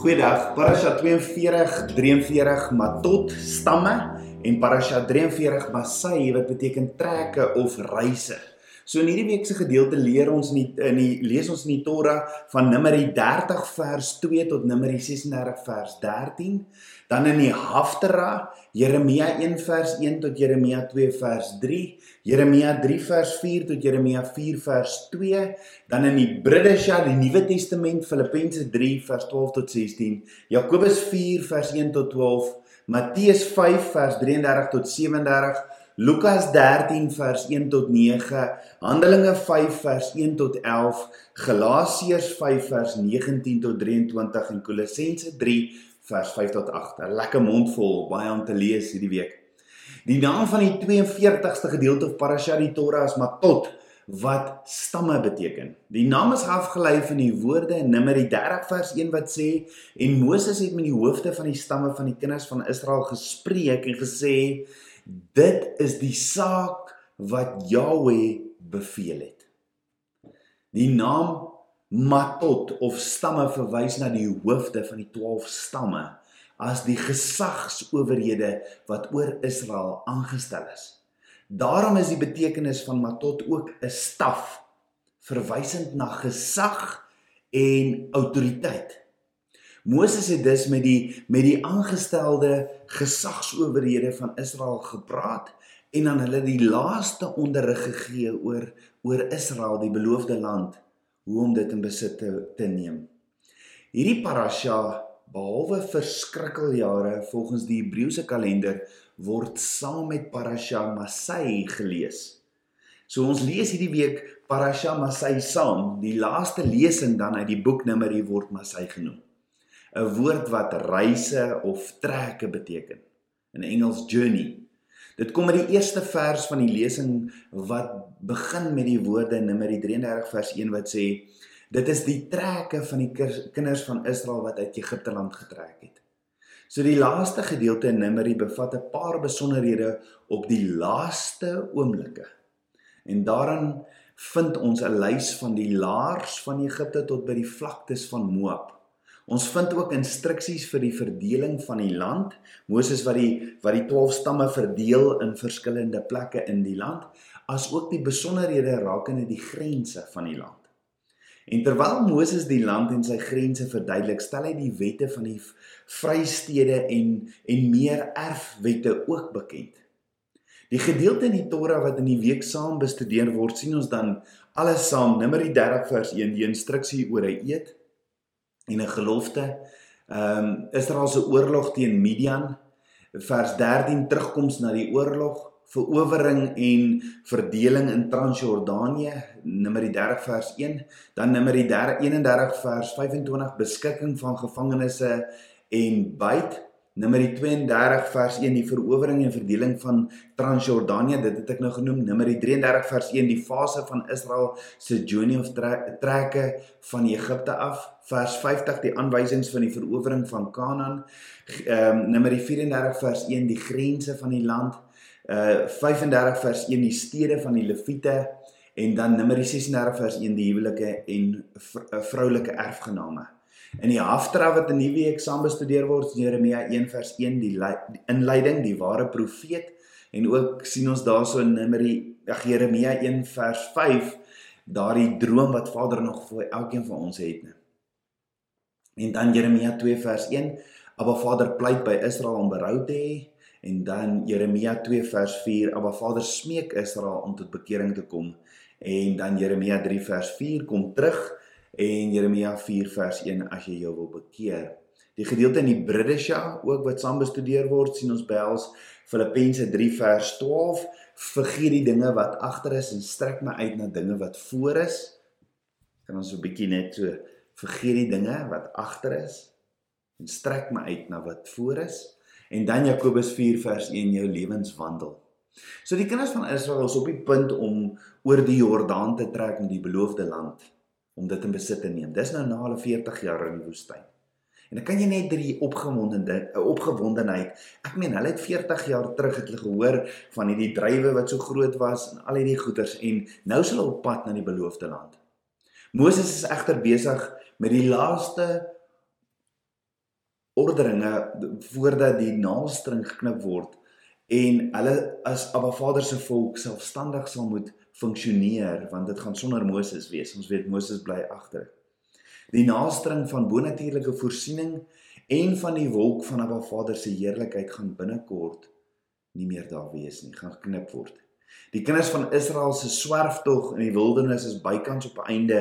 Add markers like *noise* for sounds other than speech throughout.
Goeiedag. Parasha 42, 43 Matot stamme en Parasha 43 Masai wat beteken trekke of reise. So in hierdie week se gedeelte leer ons in die, in die lees ons in die Torah van Numeri 30 vers 2 tot Numeri 36 vers 13, dan in die Haftara Jeremia 1 vers 1 tot Jeremia 2 vers 3, Jeremia 3 vers 4 tot Jeremia 4 vers 2, dan in die Bridesha die Nuwe Testament Filippense 3 vers 12 tot 16, Jakobus 4 vers 1 tot 12, Matteus 5 vers 33 tot 37, Lukas 13 vers 1 tot 9, Handelinge 5 vers 1 tot 11, Galasiërs 5 vers 19 tot 23 en Kolossense 3 vers 5 tot 8. 'n Lekker mondvol baie om te lees hierdie week. Die naam van die 42ste gedeelte van Parasha die Torah is Matot wat stamme beteken. Die naam is afgelei van die woorde in Numeri 30 vers 1 wat sê en Moses het met die hoofde van die stamme van die kinders van Israel gespreek en gesê dit is die saak wat Jahweh beveel het. Die naam Matot of stamme verwys na die hoofde van die 12 stamme as die gesagsowerhede wat oor Israel aangestel is. Daarom is die betekenis van matot ook 'n staf verwysend na gesag en autoriteit. Moses het dus met die met die aangestelde gesagsowerhede van Israel gepraat en aan hulle die laaste onderrig gegee oor oor Israel, die beloofde land, hoe om dit in besit te, te neem. Hierdie parasha behalwe vir skrikkeljare volgens die Hebreëse kalender word saam met Parasha Masai gelees. So ons lees hierdie week Parasha Masai saam. Die laaste lesing dan uit die boek Numeri word Masai genoem. 'n Woord wat reise of trekke beteken. In Engels journey. Dit kom uit die eerste vers van die lesing wat begin met die woorde Numeri 33 vers 1 wat sê Dit is die trekke van die kinders van Israel wat uit Egipte land getrek het. So die laaste gedeelte in Numeri bevat 'n paar besonderhede op die laaste oomblikke. En daarin vind ons 'n lys van die laars van Egipte tot by die vlaktes van Moab. Ons vind ook instruksies vir die verdeling van die land. Moses wat die wat die 12 stamme verdeel in verskillende plekke in die land, asook die besonderhede rakende die grense van die land. En terwyl Moses die land en sy grense verduidelik, stel hy die wette van die vrystede en en meer erfwette ook bekend. Die gedeelte in die Torah wat in die week saam bestudeer word, sien ons dan alles saam, Numeri 30 vers 1, die instruksie oor 'n eed en 'n gelofte. Ehm um, Israel se oorlog teen Midian, vers 13 terugkoms na die oorlog, verowering en verdeling in Transjordanië. Numeri 30 vers 1 dan Numeri 31 vers 25 beskikking van gevangenisse en byt Numeri 32 vers 1 die verowering en verdeling van Transjordanië dit het ek nou genoem Numeri 33 vers 1 die fase van Israel se journey of trekke van Egipte af. Vers 50 die aanwysings van die verowering van Kanaan. Ehm um, Numeri 34 vers 1 die grense van die land. Uh 35 vers 1 die stede van die leviete en dan Numeri 36 vers 1 die huwelike en uh, vroulike erfgename. In die haftra wat in hierdie week saam bestudeer word, Jeremia 1 vers 1 die, inleiding, die ware profeet en ook sien ons daarso in Numeri ag Jeremia 1 vers 5 daardie droom wat Vader nog vir elkeen van ons het. En dan Jeremia 2 vers 1, aber Vader pleit by Israel om berou te hê En dan Jeremia 2 vers 4, Abba Vader smeek Israel om tot bekering te kom. En dan Jeremia 3 vers 4 kom terug en Jeremia 4 vers 1 as jy jou wil bekeer. Die gedeelte in die Bridesha ook wat saam bestudeer word, sien ons ons Filippense 3 vers 12, vergeet die dinge wat agter is en strek my uit na dinge wat voor is. Kan ons 'n bietjie net so vergeet die dinge wat agter is en strek my uit na wat voor is en dan Jakobus 4 vers 1 jou lewenswandel. So die kinders van Israel is op die punt om oor die Jordaan te trek in die beloofde land om dit in besit te neem. Dis nou na hulle 40 jaar in die woestyn. En dan kan jy net drie opgewondende opgewondenheid. Ek meen hulle het 40 jaar terug het hulle gehoor van hierdie drywe wat so groot was en al hierdie goeders en nou is hulle op pad na die beloofde land. Moses is egter besig met die laaste orderinge voordat die naaldstring geknip word en hulle as Abba Vader se volk selfstandig sal moet funksioneer want dit gaan sonder Moses wees. Ons weet Moses bly agter. Die naaldstring van bonatuurlike voorsiening en van die wolk van Abba Vader se heerlikheid gaan binnekort nie meer daar wees nie, gaan geknip word. Die kinders van Israel se swerftog in die wildernis is bykans op 'n einde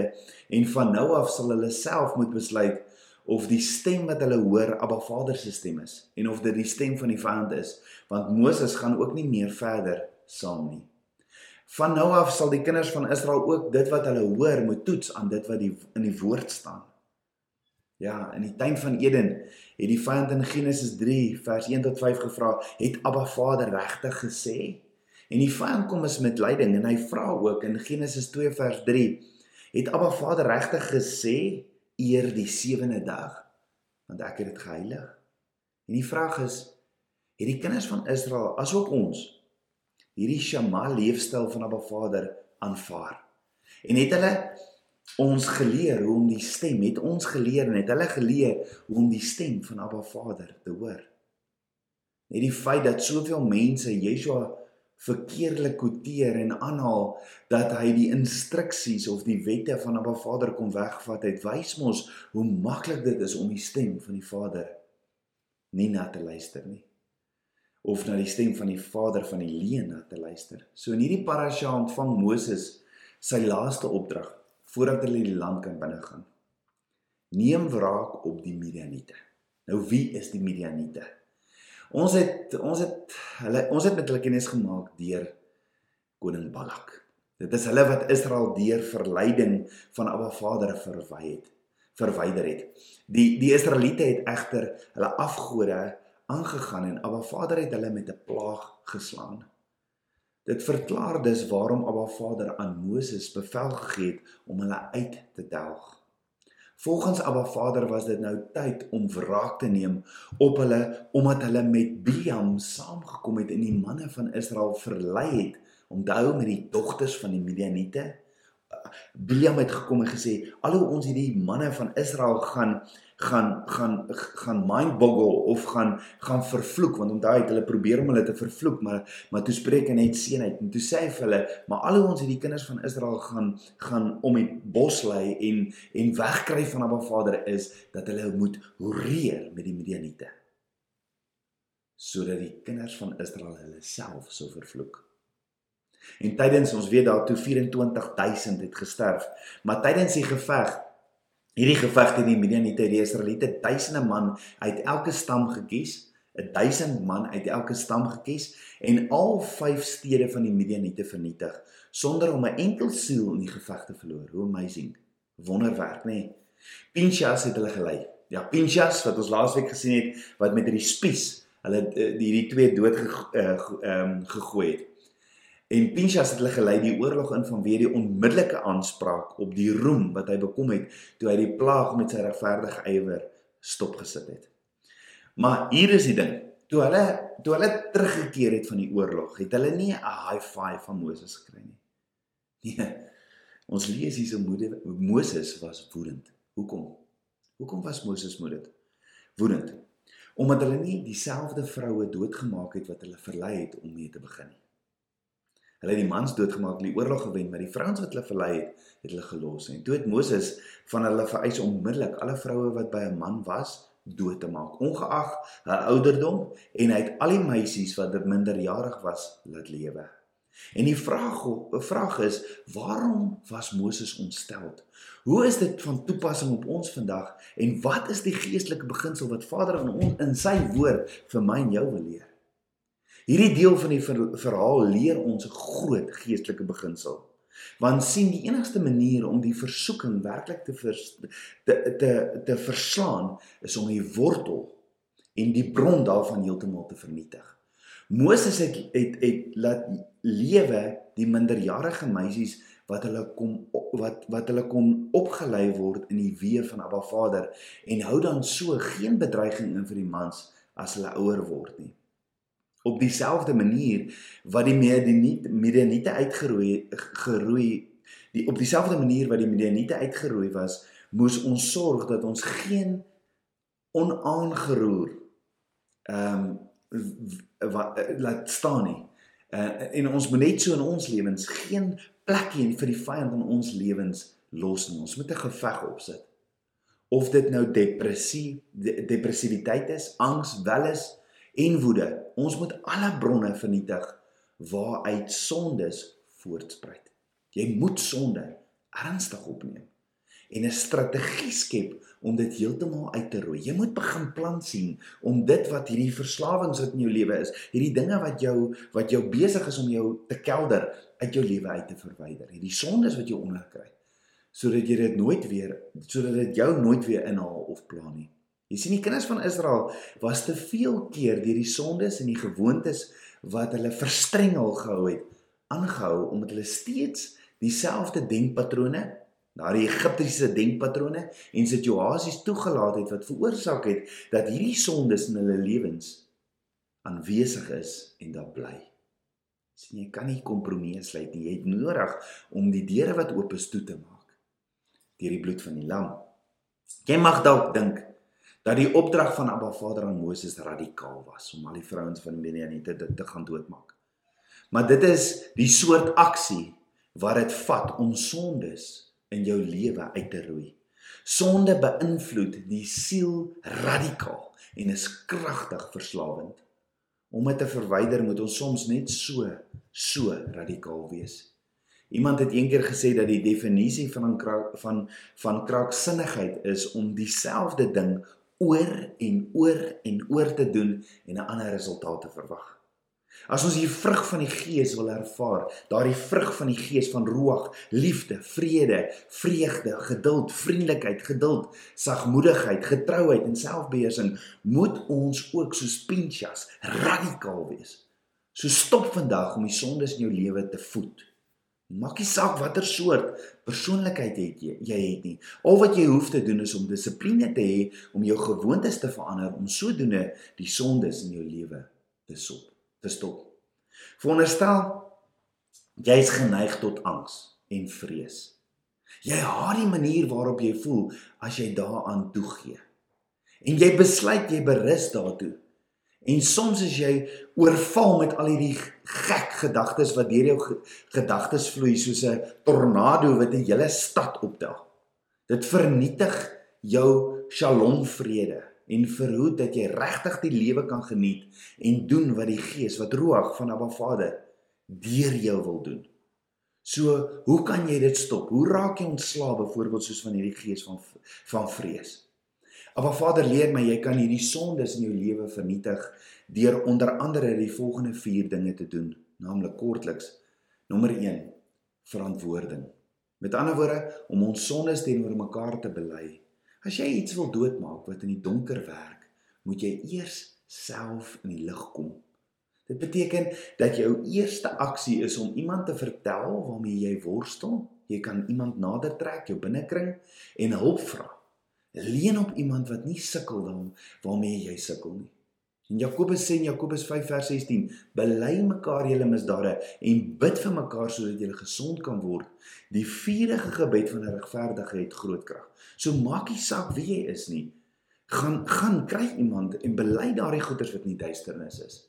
en van nou af sal hulle self moet besluit of die stem wat hulle hoor Abba Vader se stem is en of dit die stem van die vyand is want Moses gaan ook nie meer verder saam nie. Van nou af sal die kinders van Israel ook dit wat hulle hoor moet toets aan dit wat die in die woord staan. Ja, in die tuin van Eden het die vyand in Genesis 3 vers 1 tot 5 gevra, het Abba Vader regtig gesê? En die vyand kom is met lyding en hy vra ook in Genesis 2 vers 3, het Abba Vader regtig gesê eer die sewende dag want ek het dit geheilig. En die vraag is het die kinders van Israel asook ons hierdie Shema leefstyl van Abba Vader aanvaar? En het hulle ons geleer hoe om die stem het ons geleer en het hulle geleer hoe om die stem van Abba Vader te hoor? Net die feit dat soveel mense Yeshua verkeerlik quoteer en aanhaal dat hy die instruksies of die wette van Abba Vader kom wegvat het wys mos hoe maklik dit is om die stem van die Vader nie na te luister nie of na die stem van die Vader van die leuen na te luister. So in hierdie parasha ontvang Moses sy laaste opdrag voordat hulle die land kan binnegaan. Neem wraak op die Midianiete. Nou wie is die Midianiete? Ons het ons het hulle ons het met hulle kennis gemaak deur koning Balak. Dit is hulle wat Israel deur verleiding van Abba Vader verwy het, verwyder het. Die die Israeliete het egter hulle afgode aangegaan en Abba Vader het hulle met 'n plaag geslaan. Dit verklaar dus waarom Abba Vader aan Moses bevel gegee het om hulle uit te delg. Volgens Abba Vader was dit nou tyd om wraak te neem op hulle omdat hulle met Biam saamgekom het en die manne van Israel verlei het om te hou met die dogters van die Midianiete. Biam het gekom en gesê: "Alhoewel ons hierdie manne van Israel gaan gaan gaan gaan mindboggle of gaan gaan vervloek want onthou het hulle probeer om hulle te vervloek maar maar toe spreek hy net seënheid en toe sê hy vir hulle maar al hoe ons hierdie kinders van Israel gaan gaan om die bos lei en en wegkry van Abba Vader is dat hulle moet horeer met die Midianiete sodat die kinders van Israel hulle self sou vervloek. En tydens ons weet daar toe 24000 het gesterf maar tydens die geveg Hierdie geveg teen die Midianiete, die Israeliete, duisende man uit elke stam gekies, 'n 1000 man uit elke stam gekies en al vyf stede van die Midianiete vernietig sonder om 'n enkel siel in die geveg te verloor. Hoe amazing. Wonderwerk, nê? Nee. Pinchas het hulle gelei. Ja, Pinchas wat ons laasweek gesien het wat met hierdie spies hulle eh, hierdie twee dood eh, ehm uh, um, gegooi het. En Pinchas het hulle gelei die oorlog in vanweë die onmiddellike aanspraak op die roem wat hy bekom het toe hy die plaag met sy regverdige ywer stopgesit het. Maar hier is die ding. Toe hulle toe hulle teruggekeer het van die oorlog, het hulle nie 'n high five van Moses gekry nie. *laughs* Nee. Ons lees hier so moede Moses was woedend. Hoekom? Hoekom was Moses moedig? Woedend. Omdat hulle nie dieselfde vroue doodgemaak het wat hulle verlei het om mee te begin nie. Hulle het die mans doodgemaak, die oorlog gewen, maar die vrouens wat hulle verlei het, het hulle gelos. En toe het Moses van hulle vereis onmiddellik alle vroue wat by 'n man was dood te maak, ongeag haar ouderdom, en hy het al die meisies wat minderjarig was laat lewe. En die vraag, die vraag is, waarom was Moses ontstel? Hoe is dit van toepassing op ons vandag en wat is die geestelike beginsel wat Vader in ons in sy woord vir my en jou wil leer? Hierdie deel van die verhaal leer ons 'n groot geestelike beginsel. Want sien die enigste manier om die versoeking werklik te vers, te te te verslaan is om die wortel en die bron daarvan heeltemal te vernietig. Moses het het het laat lewe die minderjarige meisies wat hulle kom wat wat hulle kon opgelei word in die weë van Abba Vader en hou dan so geen bedreiging in vir die mans as hulle ouer word nie op dieselfde manier wat die Midianiete uitgeroei geroei die op dieselfde manier wat die Midianiete uitgeroei was moes ons sorg dat ons geen onaangeroer ehm um, wat laat staan nie. Uh, en ons moet net so in ons lewens geen plekkie vir die vyand in ons lewens los nie. Ons moet 'n geveg opsit. Of dit nou depressie, de, depressiwiteit is, angs, welis en woede. Ons moet alle bronne vernietig waaruit sondes voortspruit. Jy moet sonde ernstig opneem en 'n strategie skep om dit heeltemal uit te roei. Jy moet begin plan sien om dit wat hierdie verslawings wat in jou lewe is, hierdie dinge wat jou wat jou besig is om jou te kelder uit jou lewe uit te verwyder. Hierdie sondes wat jy onderkry sodat jy dit nooit weer sodat dit jou nooit weer inhaal of pla nie. Jy sien die kinders van Israel was te veel keer deur die sondes en die gewoontes wat hulle verstrengel gehou het, aangehou omdat hulle steeds dieselfde denkpatrone daardie Egiptiese denkpatrone en situasies toegelaat het wat veroorsaak het dat hierdie sondes in hulle lewens aanwesig is en daar bly. Sien jy kan nie kompromieë sluit nie. Jy het nodig om die deure wat oop is toe te maak deur die bloed van die lam. Jy mag dalk dink dat die opdrag van Abba Vader aan Moses radikaal was om al die vrouens van Midianite te, te gaan doodmaak. Maar dit is die soort aksie wat dit vat om sondes in jou lewe uit te roei. Sonde beïnvloed die siel radikaal en is kragtig verslawend. Om dit te verwyder moet ons soms net so so radikaal wees. Iemand het eendag gesê dat die definisie van van van kraaksinnigheid is om dieselfde ding oor en oor en oor te doen en 'n ander resultaat te verwag. As ons hier vrug van die Gees wil ervaar, daardie vrug van die Gees van roeg, liefde, vrede, vreugde, geduld, vriendelikheid, geduld, sagmoedigheid, getrouheid en selfbeheersing, moet ons ook soos Pinchas radikaal wees. So stop vandag om die sondes in jou lewe te voed. Maak nie saak watter soort persoonlikheid het jy, jy het nie. Al wat jy hoef te doen is om dissipline te hê om jou gewoontes te verander om sodoende die sondes in jou lewe te stop te stop. Veronderstel jy is geneig tot angs en vrees. Jy haat die manier waarop jy voel as jy daaraan toegee. En jy besluit jy berus daartoe. En soms is jy oorval met al hierdie gek gedagtes wat deur jou gedagtes vloei soos 'n tornado wat 'n hele stad optel. Dit vernietig jou shalom vrede en verhoed dat jy regtig die lewe kan geniet en doen wat die Gees wat roeg van Abba Vader deur jou wil doen. So, hoe kan jy dit stop? Hoe raak jy ontslae byvoorbeeld soos van hierdie gees van van vrees? Abba Vader leer my jy kan hierdie sondes in jou lewe vernietig deur onder andere die volgende 4 dinge te doen, naamlik kortliks. Nommer 1: verantwoording. Met ander woorde, om ons sondes teenoor mekaar te bely As jy iets wil doodmaak wat in die donker werk, moet jy eers self in die lig kom. Dit beteken dat jou eerste aksie is om iemand te vertel waarmee jy worstel. Jy kan iemand nader trek, jou binnekring en hulp vra. Leen op iemand wat nie sukkel dan waarmee jy sukkel nie. En Jakobus sê in Jakobus 5 vers 16: Bely mekaar julle misdade en bid vir mekaar sodat julle gesond kan word. Die vurige gebed van 'n regverdige het groot krag. So maak nie saak wie jy is nie. Gaan gaan kry iemand en bely daardie goeders wat nie duisternis is.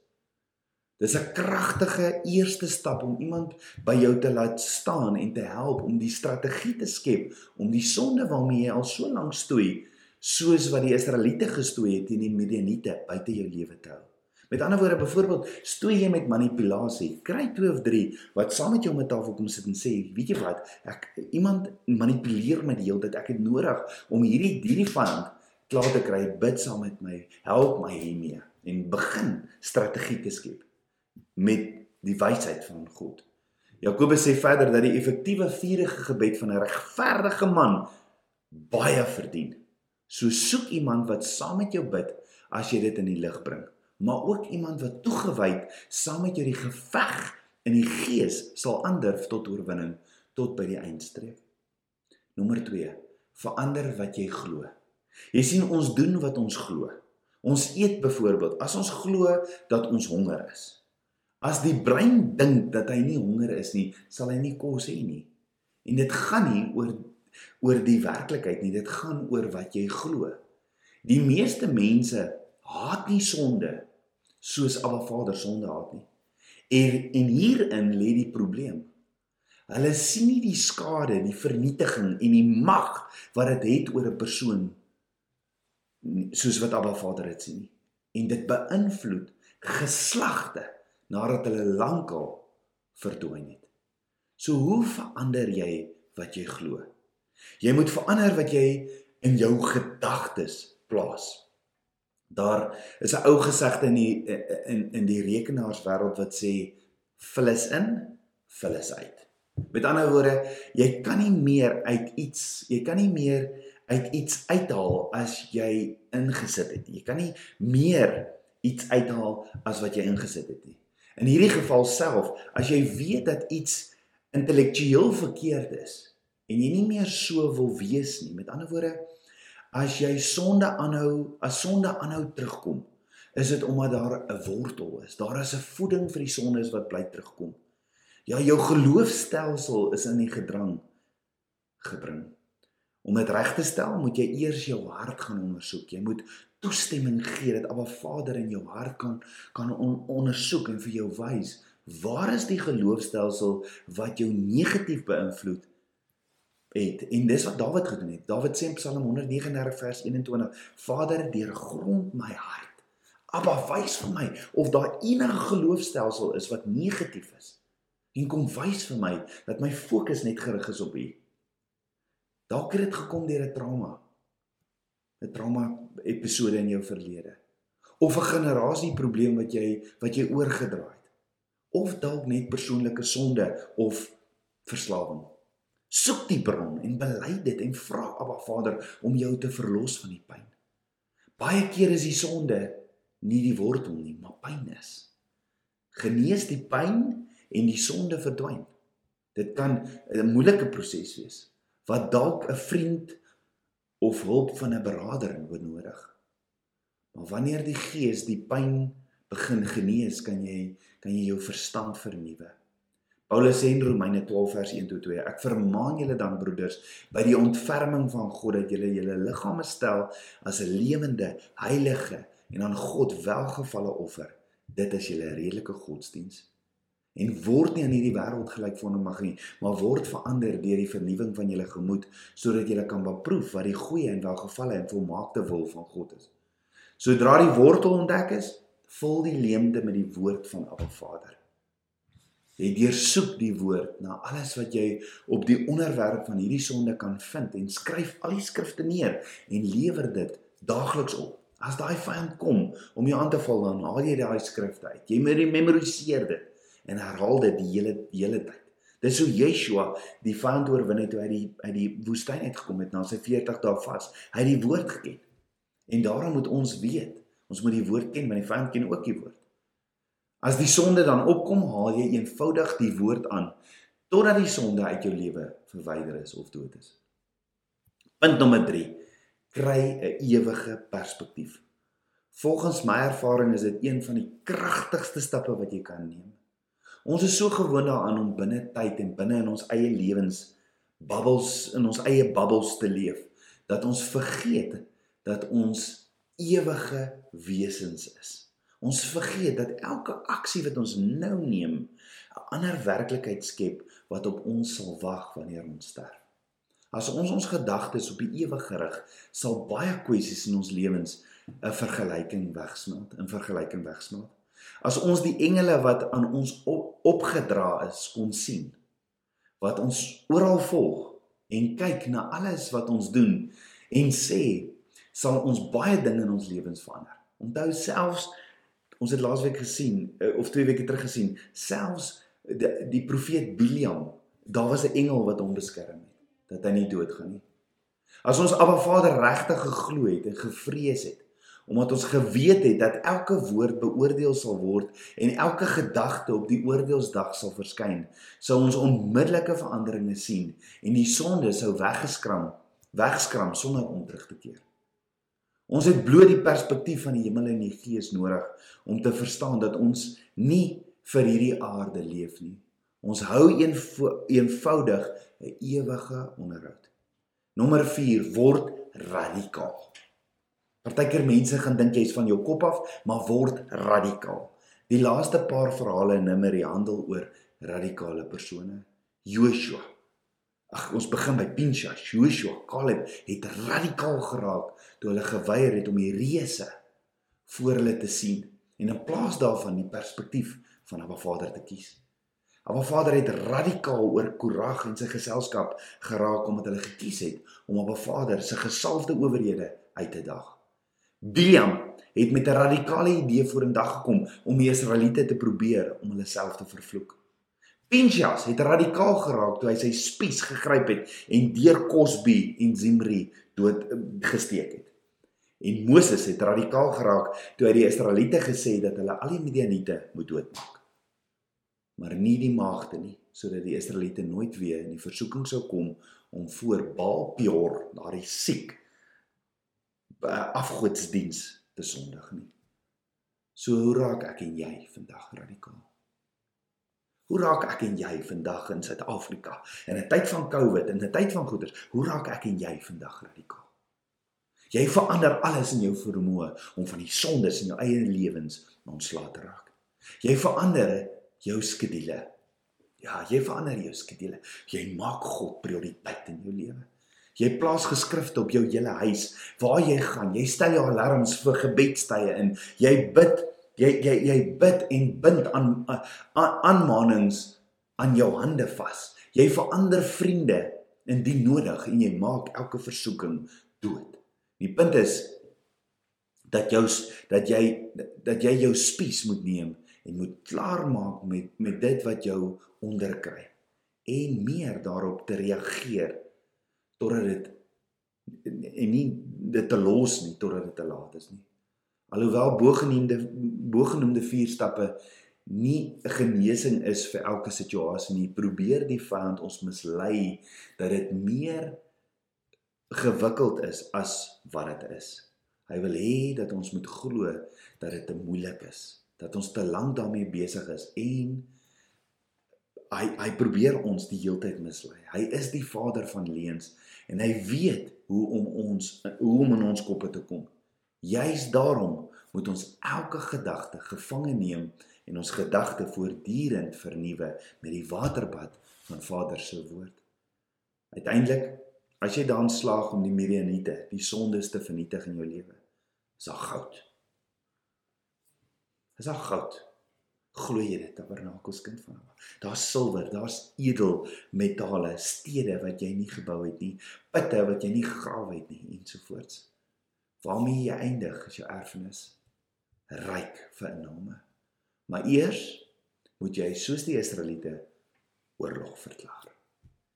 Dis 'n kragtige eerste stap om iemand by jou te laat staan en te help om die strategie te skep om die sonde waarmee jy al so lank stoei soos wat die Israeliete gestoei het teen die Midianiete buite jou lewe te hou. Met ander woorde, byvoorbeeld, stoei jy met manipulasie. Kry 2 of 3 wat saam met jou met tafel kom sit en sê, "Weet jy wat? Ek iemand manipuleer my die hele tyd. Ek het nodig om hierdie hierdie vyand klaar te kry. Bid saam met my. Help my hiermee." En begin strategie te skep met die wysheid van God. Jakobus sê verder dat die effektiewe vurige gebed van 'n regverdige man baie verdien. So soek iemand wat saam met jou bid as jy dit in die lig bring, maar ook iemand wat toegewyd saam met jou die geveg in die gees sal aandurf tot oorwinning tot by die eindstreep. Nommer 2: Verander wat jy glo. Jy sien ons doen wat ons glo. Ons eet byvoorbeeld as ons glo dat ons honger is. As die brein dink dat hy nie honger is nie, sal hy nie kos hê nie. En dit gaan nie oor oor die werklikheid nie, dit gaan oor wat jy glo. Die meeste mense haat nie sonde soos Abba Vader sonde haat nie. En en hierin lê die probleem. Hulle sien nie die skade, die vernietiging en die mag wat dit het oor 'n persoon soos wat Abba Vader dit sien nie. En dit beïnvloed geslagte nadat hulle lankal verdwyn het. So hoe verander jy wat jy glo? Jy moet verander wat jy in jou gedagtes plaas. Daar is 'n ou gesegde in die in in die rekenaarswêreld wat sê vullis in, vullis uit. Met ander woorde, jy kan nie meer uit iets, jy kan nie meer uit iets uithaal as jy ingesit het. Jy kan nie meer iets uithaal as wat jy ingesit het nie. In hierdie geval self, as jy weet dat iets intellektueel verkeerd is en jy nie meer so wil wees nie. Met ander woorde, as jy sonde aanhou, as sonde aanhou terugkom, is dit omdat daar 'n wortel is. Daar is 'n voeding vir die sondes wat bly terugkom. Ja, jou geloofstelsel is in die gedrang gebring. Om dit reg te stel, moet jy eers jou hart gaan ondersoek. Jy moet toestemming gee dat Abba Vader in jou hart kan kan on, ondersoek en vir jou wys waar is die geloofstelsel wat jou negatief beïnvloed het. En dis wat Dawid gedoen het. Dawid sê in Psalm 139 vers 21: Vader, deurgrond my hart. Abba, wys vir my of daar enige geloofstelsel is wat negatief is en kom wys vir my dat my fokus net gerig is op U. Dalk het dit gekom deur 'n trauma. 'n Trauma episode in jou verlede. Of 'n generasie probleem wat jy wat jy oorgedra het. Of dalk net persoonlike sonde of verslawing. Soek die bron en bely dit en vra Abba Vader om jou te verlos van die pyn. Baie keer is die sonde nie die wortel nie, maar pyn is. Genees die pyn en die sonde verdwyn. Dit kan 'n moeilike proses wees wat dalk 'n vriend of hulp van 'n beraader benodig. Maar wanneer die Gees die pyn begin genees, kan jy kan jy jou verstand vernuwe. Paulus sê in Romeine 12 vers 1 tot 2: Ek vermaan julle dan broeders by die ontferming van God dat julle julle liggame stel as 'n lewende, heilige en aan God welgevalle offer. Dit is julle redelike godsdiens en word nie aan hierdie wêreld gelyk van 'n magie, maar word verander deur die vernuwing van julle gemoed sodat julle kan beproef wat die goeie en welgevalle en volmaakte wil van God is. Sodra die wortel ontdek is, vul die leemte met die woord van Abba Vader. Jy deursoek die woord na alles wat jy op die onderwerp van hierdie sonde kan vind en skryf al die skrifte neer en lewer dit daagliks op. As daai vyand kom om jou aan te val, dan haal jy daai skrifte uit. Jy memoriseer dit en herhaal dit die hele hele tyd. Dis hoe Yeshua die vyand oorwin het toe hy die uit die woestyn uitgekom het na sy 40 dae vas. Hy het die woord geken. En daarom moet ons weet, ons moet die woord ken, want die vyand ken ook die woord. As die sonde dan opkom, haal jy eenvoudig die woord aan totdat die sonde uit jou lewe verwyder is of dood is. Punt nommer 3: kry 'n ewige perspektief. Volgens my ervaring is dit een van die kragtigste stappe wat jy kan neem. Ons is so gewoond daaraan om binne tyd en binne in ons eie lewens bubbels in ons eie bubbels te leef dat ons vergeet dat ons ewige wesens is. Ons vergeet dat elke aksie wat ons nou neem 'n ander werklikheid skep wat op ons sal wag wanneer ons sterf. As ons ons gedagtes op die ewige rig, sal baie kwessies in ons lewens 'n vergelyking wegsmelt, 'n vergelyking wegsmelt. As ons die engele wat aan ons op, opgedra is kon sien wat ons oral volg en kyk na alles wat ons doen en sê sal ons baie dinge in ons lewens verander. Onthou selfs ons het laasweek gesien eh, of twee weke terug gesien selfs die, die profeet Biliam daar was 'n engel wat hom beskerm het dat hy nie doodgaan nie. As ons Abba Vader regtig geglo het en gevrees het omdat ons geweet het dat elke woord beoordeel sal word en elke gedagte op die oordeelsdag sal verskyn, sou ons onmiddellike veranderinge sien en die sonde sou weggeskram, wegskram sonder om terug te keer. Ons het bloot die perspektief van die hemel en die gees nodig om te verstaan dat ons nie vir hierdie aarde leef nie. Ons hou een eenvoudig 'n ewige onderhoud. Nommer 4 word radikaal. Partykeer mense gaan dink jy's van jou kop af, maar word radikaal. Die laaste paar verhale in Numeri handel oor radikale persone. Joshua. Ag, ons begin by Pinchas. Joshua, Caleb het radikaal geraak toe hulle geweier het om die reëse voor hulle te sien en in plaas daarvan die perspektief van 'n Vader te kies. Abba Vader het radikaal oor Korag en sy geselskap geraak omdat hulle gekies het om Abba Vader se gesalfde owerhede uit te daag. Biliam het met 'n radikale idee vorendag gekom om die Israeliete te probeer om hulle self te vervloek. Pinchas het radikaal geraak toe hy sy spies gegryp het en deur Cosby en Zimri dood eh, gesteek het. En Moses het radikaal geraak toe hy die Israeliete gesê het dat hulle al die Midianiete moet doodmaak maar nie die maagde nie sodat die Israeliete nooit weer in die versoeking sou kom om voor Baal Peor daardie siek afgodsdiens te sondig nie. So hoe raak ek en jy vandag radikaal? Hoe raak ek en jy vandag in Suid-Afrika in 'n tyd van COVID en 'n tyd van goeders? Hoe raak ek en jy vandag radikaal? Jy verander alles in jou vermoë om van die sondes in jou eie lewens ontslae te raak. Jy verander jou skedule. Ja, jy verander jou skedule. Jy maak God prioriteit in jou lewe. Jy plaas geskrifte op jou hele huis waar jy gaan. Jy stel jou alarms vir gebedstye in. Jy bid, jy jy jy bid en bind aan aanmanings aan jou hande vas. Jy verander vriende indien nodig en jy maak elke versoeking dood. Die punt is dat jou dat jy dat jy jou spies moet neem en moet klaarmaak met met dit wat jou onderkry en meer daarop te reageer totdat dit en nie dit te los nie totdat dit te laat is nie. Alhoewel bogenoemde bogenoemde vier stappe nie 'n genesing is vir elke situasie nie, probeer die vyand ons mislei dat dit meer gewikkeld is as wat dit is. Hy wil hê dat ons moet glo dat dit te moeilik is dat ons te lank daarmee besig is en hy hy probeer ons die heeltyd mislei. Hy is die vader van leuns en hy weet hoe om ons hoe om in ons koppe te kom. Juist daarom moet ons elke gedagte gevange neem en ons gedagte voortdurend vernuwe met die waterbad van Vader se woord. Uiteindelik, as jy dan slaag om die Midianiete, die sondes te vernietig in jou lewe, is daar goud. Is daar goud? Glo jy dit, Tabernakels kind van Allah? Daar's silwer, daar's edel metale, stede wat jy nie gebou het nie, putte wat jy nie gegrawe het nie ensovoorts. Waarmee jy eindig is jou erfenis ryk vir inname. Maar eers moet jy soos die Israeliete oorlog verklaar.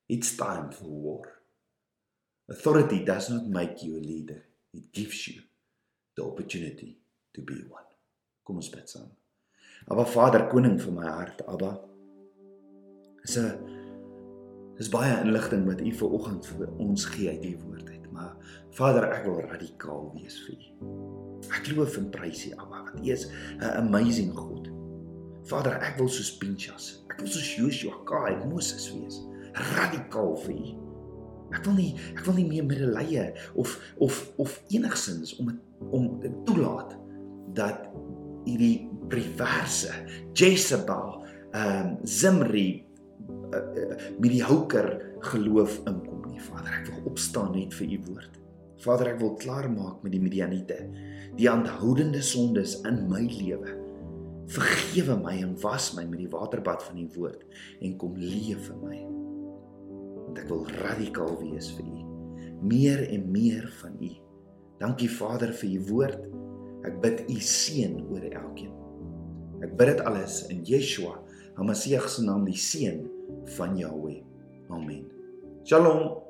It's time for war. Authority does not make you a leader. It gives you the opportunity to be one. Kom ons bid saam. Aba Vader, koning van my hart, Aba. Is 'n is baie inligting wat U vir oggend vir ons gee uit U woord uit, maar Vader, ek wil radikaal wees vir U. Ek loof en prys U, Aba, want U is 'n amazing God. Vader, ek wil soos Pinchas, ek wil soos Joshua, Caleb, Moses wees, radikaal vir U. Ek wil nie ek wil nie meer medelee of of of enigsins om om toelaat dat hierdie perverse Jezebel, ehm um, Zimri uh, uh, met die houker geloof inkom nie. Vader, ek wil opstaan net vir u woord. Vader, ek wil klaar maak met die Midianiete, die aanhoudende sondes in my lewe. Vergewe my en was my met die waterbad van u woord en kom leef vir my. Want ek wil radikaal wees vir u. Meer en meer van u. Dankie Vader vir u woord. Ek bid u seën oor elkeen. Ek bid dit alles in Yeshua, Hamasieg se naam, die seun van Jahweh. Amen. Shalom.